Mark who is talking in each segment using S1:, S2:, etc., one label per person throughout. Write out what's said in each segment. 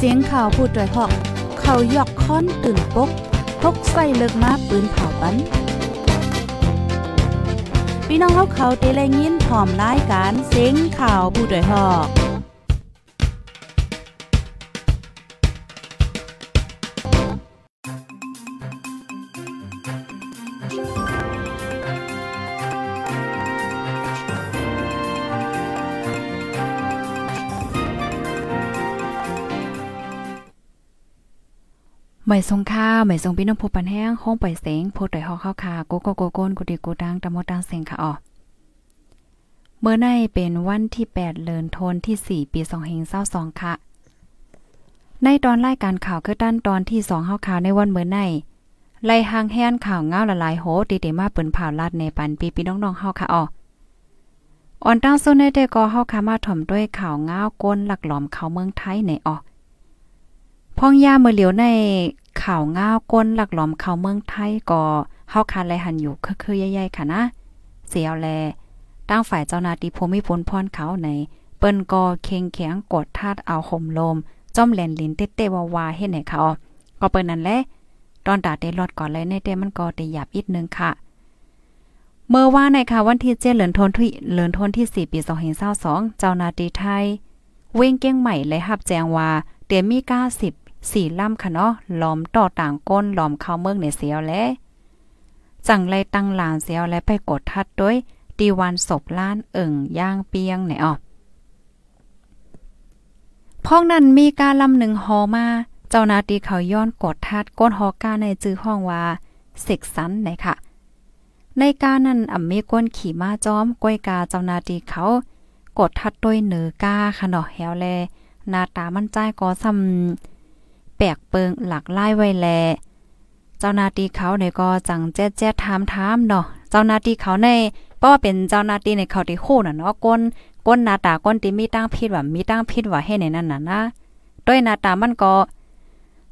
S1: เสียงข่าวผู้ด้วยหอก เขายอกค้อนตื่นปกพกใส่เลิกมาปืนเผาปันพี่น้องเขาเขาเตะแลยินพร้อมรายการเสียงข่าวผู้ด้วยหอก หม่ทรงข้าวหม่ทรงพี่น้องผู้ปันแห้งห้องปล่อยเสียงผู้ต่อยฮอกเข้าคาโกโกโกโกนกุดีกูดังตะมดดังเสียงค่ะอ๋อเมื่อในเป็นวันที่ 8 เลินทนที่ 4 ปี2522ค่ะ ในตอนรายการข่าวคือด้านตอนที่2เฮาข่าวในวันเมื่อในไล่หางแห้นข่าวเงาละลายโหติเตมาเปิ้นผ่าลาดในปันปีพี่น้องๆเฮาค่ะอ๋ออ่อนตั้งซุนในแต่ก็เฮาค่ะมาถ่อมด้วยข่าวเงาก้นหลักหลอมเขาเมืองไทยในอ๋อ พ่องยาเมื่อเหลียวในข่าวง้าวก้นหลักหลอมข้าวเมืองไทยก็เฮาคาไลหันอยู่คือๆใหญ่ๆค่ะนะ เสียวแลตั้งฝ่ายเจ้านาทีภูมิพลพรเขาในเปิ้นก็เค็งแข็งกดทาดเอาห่มลม จ้อมแหลนลินเต้ๆวาๆเฮ็ดให้เขาก็เปิ้นนั่นแหละตอนตาได้รอดก่อนเลยในเต้มันก็ได้หยับอีกนึงค่ะ เมื่อว่าในค่ะวันที่7เดือนธันวาคมเดือนธันวาคมที่ 4 ปี2022เจ้าน้าที่ไทย เว้งเก้งใหม่เลยรับแจงว่าเตียมมี90 สี่ล่ำค่ะเนาะล้อมต่อต่างก้นล้อมเข้าเมืองในเสียวแลจังไรตั้งหลานเสียวและไปกดทัดด้วยตีวันศพล้านเอิ่งย่างเปียงไหนอ่อพ้องนั้นมีการลำหนึ่งฮอมา เจ้านาตีเขาย้อนกดทัดก้นฮอก้าในจื้อห้องว่าเสกสันไหนค่ะ ในการนั้นอ่ำมีก้นขี่ม้าจอมก้อยกาเจ้านาตีเขา กดทัดด้วยเหนือกาค่ะเนาะแฮวแลหน้าตามันใจก็ซ้ำ แปลกเปิงหลักไล่ไว้แล เจ้านาตีเขาเนี่ยก็จังแจ๊ดแจ๊ดถามถามเนาะ เจ้านาตีเขาในเพราะว่าเป็นเจ้านาตีในเขาที่คู่น่ะเนาะก้นก้นหน้าตาก้นที่มีตั้งพิษว่ามีตั้งพิษว่าให้ในนั้นน่ะนะด้วยหน้าตามันก็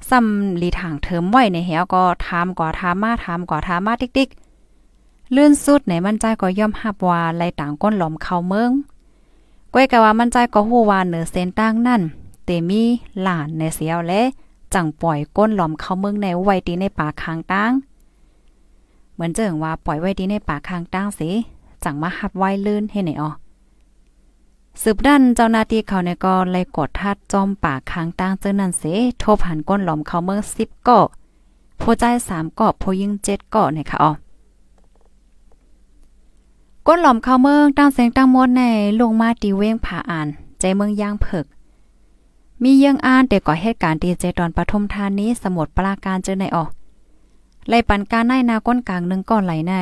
S1: ซ้ำลีทางเถิมไว้ในแหวก็ถามกว่าถามมาถามกว่าถามมาติ๊กๆเลื่อนสุดไหนมันใจก็ย่อมหับว่าไล่ต่างก้นหลอมเข้าเมืองก้อยกะว่ามันใจก็ฮู้ว่าเหนือเส้นตั้งนั่นเตมีหลานในเสียวและ จังปล่อยก้นหลอมเข้าเมืองในไว้ดีในป่าคางตั้งเหมือนเจิงว่าปล่อยไว้ดีในป่าคางตั้งสิจังมาหับไว้ลื่นให้ไหนอ๋อสืบด้านเจ้าหน้าที่เขาในก็เลยกดทัดจอมป่าคางตั้งเจ้านั่นเสทบหันก้นหลอมเข้าเมืองสิบเกาะผู้ใจสามเกาะผู้ยิงเจ็ดเกาะเนี่ยค่ะอ๋อก้นหลอมเข้าเมืองตั้งเสียงตั้งมดในลงมาตีเว้งผาอ่าน ใจเมืองย่างเผิก มีเยี่ยงอ่านแต่ก่อเหตุการณ์ดีเจตอนปฐมธานีสมุดปราการเจอในออกไล่ปันการในนาก้นกลางหนึ่งก้อนไหลใน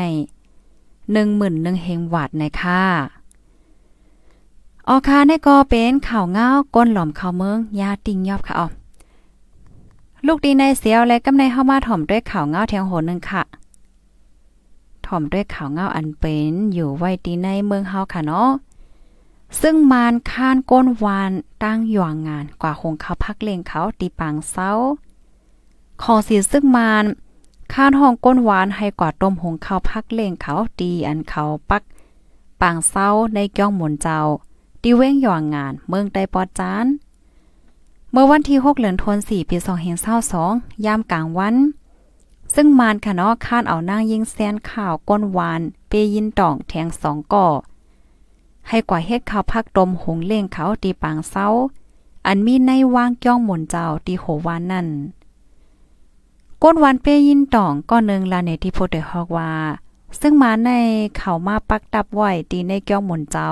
S1: หนึ่งหมื่นหนึ่งเฮงวัดในค่ะออคาในก็เป็นข่าวเงาก้นหล่อมข่าวเมืองยาติงยอบค่ะออลูกดีในเสียวและกำในเข้ามาถ่อมด้วยข่าวเงาแทงโหนหนึ่งค่ะถ่อมด้วยข่าวเงาอันเป็นอยู่ไว้ดีในเมืองเฮาค่ะเนาะ ซึ่งมานค้านก้นวานตั้งหย่วงงานกว่าคงเขาพักเลงเขาตีปังเศร้าขอสีซึ่งมานค้านห้องก้นหวานให้กว่าต้มหงเขาพักเลงเขาตีอันเขาปักปางเศร้าในก้องหมุนเจ้าตีเว้งหย่วงงานเมืองไดปอจานเมื่อวันที่6เดือนธันวาคมปี2522ยามกลางวัน ซึ่งมานค่ะเนาะคาดเอานางยิงแซนข่าวก้นหวานเปยินต่องแทงสองก่อ ให้กว่าเฮ็ดข้าวพักตมหงเล่งเขาตีปางเศร้าอันมีในวางจ้องหมุนเจ้าตีโหวานนั่นก้นวันเปยินต่องก็นึงลาเนที่โพดฮอกว่า ซึ่งมาในเขามาปักตับไว้ตีในเกี้ยวหมุนเจ้า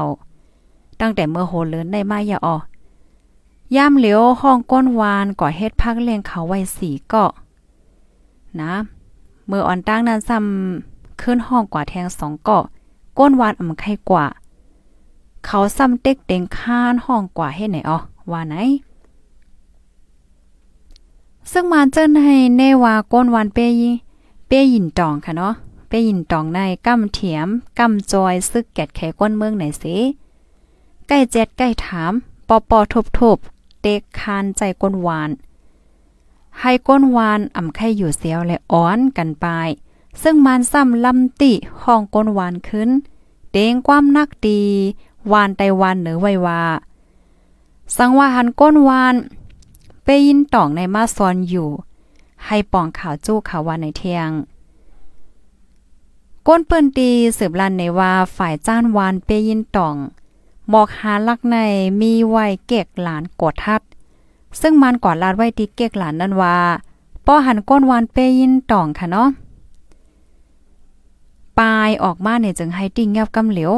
S1: ตั้งแต่เมื่อโหเลินได้มาอย่าออย่ามเหลียวห้องก้นวานก่อเฮ็ดพักเลี้ยงเขาไว้สีเกาะนะเมื่ออ่อนตั้งนั้นซ้ำขึ้นห้องกว่าแทงสองเกาะก้นวานอ่ำไข่กว่า เขาซ้ำเต็กเต็งค้านห้องกว่าให้ไหนอ๋อว่าไหน ซึ่งมาเจิ้นให้เนว่าก้นวันเปยเปยินตองค่ะเนาะเปยินตองในกำเถียมกำจอยซึกแกดแขก้นเมืองไหนสิใกล้เจ็ดใกล้ถามปอปอทบทบเต็กคานใจก้นวาน ให้ก้นวานอ่ำไข่อยู่เสียวและอ้อนกันไป ซึ่งมันซ้ำลำติห้องก้นวานขึ้นเด้งความนักดี วานไตวันเหนือไว้ว่าสังว่าหันก้นวานเปยินต่องในมาซอนอยู่ ให้ป่องข่าวจู้ข่าววันในเทียง ก้นเปิ้นตีสืบลันในว่าฝ่ายจ้านวานเปยินต่องบอกหาลักในมีไว้เกกหลานกดทัด ซึ่งมันกอดลาดไว้ที่เกกหลานนั่นว่าป้อหันก้นวานเปยินต่องค่ะเนาะปลายออกมาเนี่ยจึงให้ติ้งเงียบกำเหลียว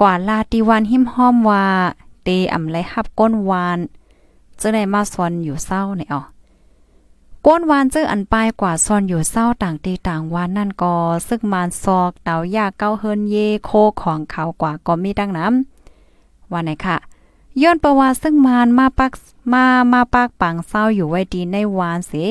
S1: กว่าลาตีวันหิมห้อมว่าเตอำไลฮับก้นวานจะได้มาซอนอยู่เศร้าเนี่ยอ๋อก้นวานเจออันปลายกว่าซอนอยู่เศร้าต่างตีต่างวานนั่นก็ซึ่งมานซอกเตายาเก้าเฮินเยโคของเขากว่าก็มีดังน้ำว่าไหนค่ะย้อนประวัติซึ่งมานมาปักมามาปากปังเศร้าอยู่ไว้ดีในวานสิ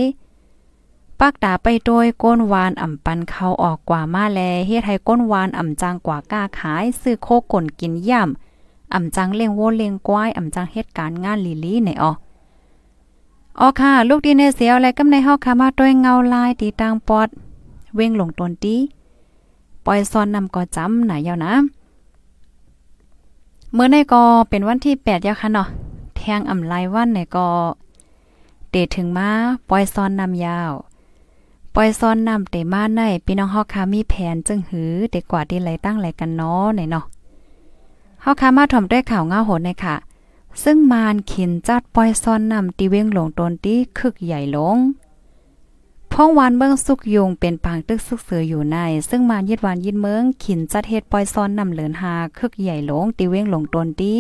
S1: ปักตาไปโดยก้นวานอ่ำปันเขาออกกว่ามาแลเฮ็ดให้ก้นวานอ่ำจางกว่าก้าขาย ซื้อโคก่นกินย่ำอ่ำจังเลี้ยงโวเลี้ยงกวายอ่ำจังเหตุการงานลีลีในอออ๋อค่ะ ลูกดีในเสียวและกำในเฮาค่ะมาด้วยเงาลายตีตังปอด เว้งหลงตนตีปล่อยซ้อนนำก็จำหนายาวนะ เมื่อในก็เป็นวันที่8ยาค่ะเนาะแทงอ่ำไลวันในก็เตถึงมาปล่อยซ้อนนำยาว ปล่อยซ้อนนำเตมาในพี่น้องเฮาค่ะมีแผนจึงหือเด็กกว่าที่ไหลตั้งไหลกันเนาะไหนเนาะเฮาค่ะมาถ่อมด้วยข่าวเงาโหดในค่ะ ซึ่งมานขินจัดปล่อยซ้อนนำตีเว้งหลงตนตีคึกใหญ่ลงพ้องวานเบิ่งสุกยุงเป็นปางตึกซึกเสืออยู่ใน ซึ่งมานยึดวานยิดเมืองขินจัดเฮ็ดปล่อยซ้อนนำเหลินหาคึกใหญ่ลงตีเว้งหลงตนตี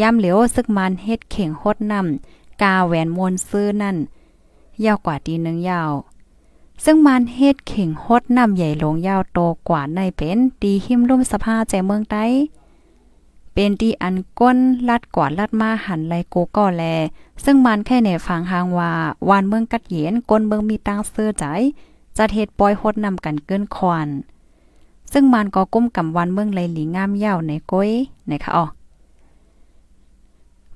S1: ย่ำเหลียวซึกมานเฮ็ดเข่งโคดนำกาแหวนมนซื้อนั่นยาวกว่าตีนึงยาว ซึ่งมันเฮ็ดเข่งฮดน้ำใหญ่หลงยาวโตกว่าในเป็นตีหิมลุ่มสภาใจเมืองใต้เป็นตีอันก้นลัดกว่าลัดมาหันไลโกก่อแล ซึ่งมันแค่ในฟังหางว่าวานเมืองกัดเย็นก้นเมืองมีตังเสื้อใจจะเฮ็ดปอยฮดนำกันเกินควันซึ่งมันก็ก้มกำวันเมืองไหลหลีงามยาวในก้อยนะคะอ๋อ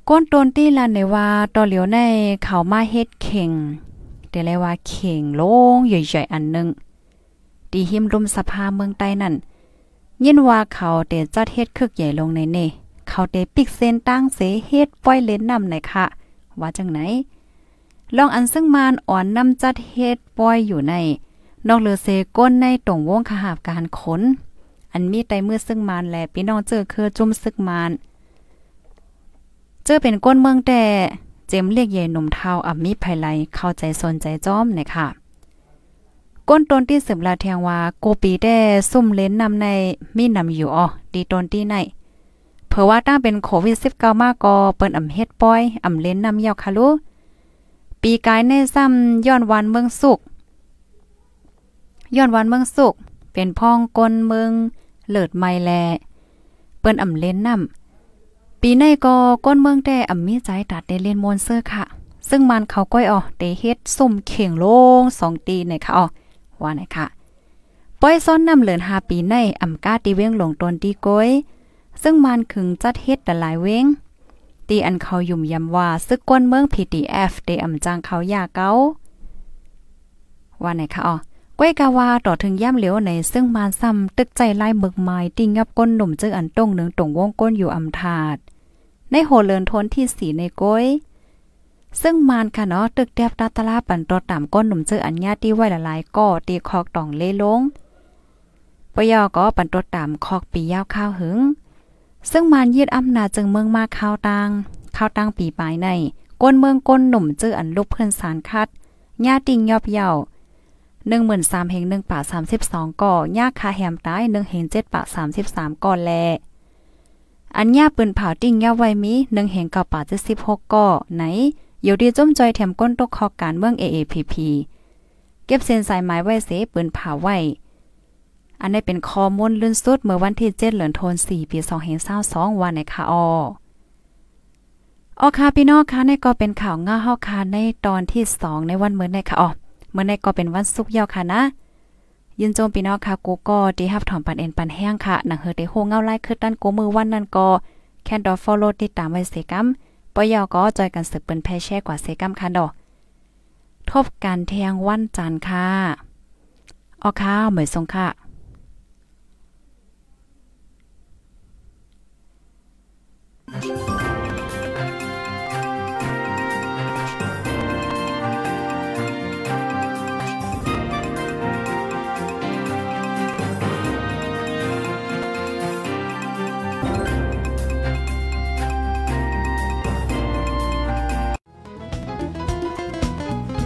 S1: ก้นตนตี้ลันในว่าต่อเหลียวในเขามาเฮ็ดเข่ง แต่เลยว่าเข่งลงใหญ่ๆอันนึงตีหิมรุมสภาเมืองใต้นั่นยินว่าเขาเตจัดเฮ็ดคึกใหญ่ลงในเน่เขาเตปิกเส้นตั้งเสเฮ็ดป้อยเล่นนำไหนค่ะ ว่าจังไหนลองอันซึ่งมานอ่อนนำจัดเฮ็ดป้อยอยู่ใน นอกเลือเซก้นในตรงวงขหาบการขน อันมีไตมือซึ่งมานแลพี่น้องเจอคือจุ่มซึกมาน เจอเป็นก้นเมืองแต่ จมเรียกใหญ่หนุ่มเทาอับมีภายไลเข้าใจสนใจจ้อมนะคะก้นตนที่สืบลาเทียงว่าโกปีได้ซุ่มเล่นนำในมีนำอยู่อ๋อดีตนที่ไหนเผื่อว่าตั้งเป็นโควิด19มากก็เปิ้นอ่ำเฮ็ดป้อยอ่ำเล่นนำยาวคะลูปีกายในซ้ำย้อนวันเมืองสุกย้อนวันเมืองสุกเป็นพ้องก้นเมืองเลิดไม่แลเปิ้นอ่ำเล่นนำ ปีในก็ก้นเมืองแต่อ่ำมีใจตัดได้เล่นมวนเซอร์ค่ะ ซึ่งมันเขาก้อยออเตเฮ็ดซุ่มเข่งโลงสองตีในค่ะอ๋อว่าไหนค่ะป้อยซ้อนนำเหลือนหาปีในอ่ำก้าตีเว้งหลงตนตีก้อยซึ่งมันขึงจัดเฮ็ดแต่หลายเว้งตีอันเขายุ่มยำว่าซึกก้นเมือง PTF เตอ่ำจางเขายาเกาว่าไหนค่ะอ๋อก้อยกาวาต่อถึงย่ำเหลียวในซึ่งมานซ้ำตึกใจไล่เบิกไม้ติงยับก้นหนุ่มเจออันตรงหนึ่งตรงวงก้นอยู่อำทาด ในโหเลินทนที่สีในก้อยซึ่งมานค่ะเนาะตึกแดบตาตลาปันตัวต่ำก้นหนุ่มเจออันญาตีไว้ละลายก่อตีคอกตองเล่ลงปยอก็ปันตัวต่ำคอกปียาวข้าวหึง ซึ่งมานยืดอำนาจจึงเมืองมาข้าวตังข้าวตังปีปลายในก้นเมืองก้นหนุ่มเจออันลูกเพื่อนสารคัดญาติงยอบเยาหนึ่งหมื่นสามเฮงหนึ่งป่าสามสิบสองก่อยาคาแฮมตายหนึ่งเฮงเจ็ดป่าสามสิบสามก่อแล อันย่าปืนเผาติ้งยาไว้มีหนึ่งเหงเก่าป่าจะสิบหกก่อไหนอยู่ดีจ้มจอยแถมก้นตกคอการเมือง AAPP เก็บเส้นสายไม้ไว้เสปืนเผาไว้ อันนี้เป็นข้อมูลลื่นสุดเมื่อวันที่เจ็ดเหลือนโทนสี่ปีสองเฮงเศร้าสองวันในค่ะอออค่ะพี่น้องค่ะในก็เป็นข่าวง่าเฮาค่ะในตอนที่สองในวันเมื่อในค่ะอ๋อเมื่อในก็เป็นวันศุกร์ยาวค่ะนะ ยินโจมพี่น้องค่ะกูก็ดีฮับถอมปันเอ็นปันแห้งค่ะหนังเฮอได้โฮเงาไล่ขึ้นด้านกูมือวันนั้นก็แค่ดอฟอลโลติดตามไว้เสกัมปอยอก็จอยกันสืบเปิ้นแพ่แช่กว่าเสกัมค่ะดอกทบการแทงวันจันทร์ค่ะออค่ะเหมยทรงค่ะ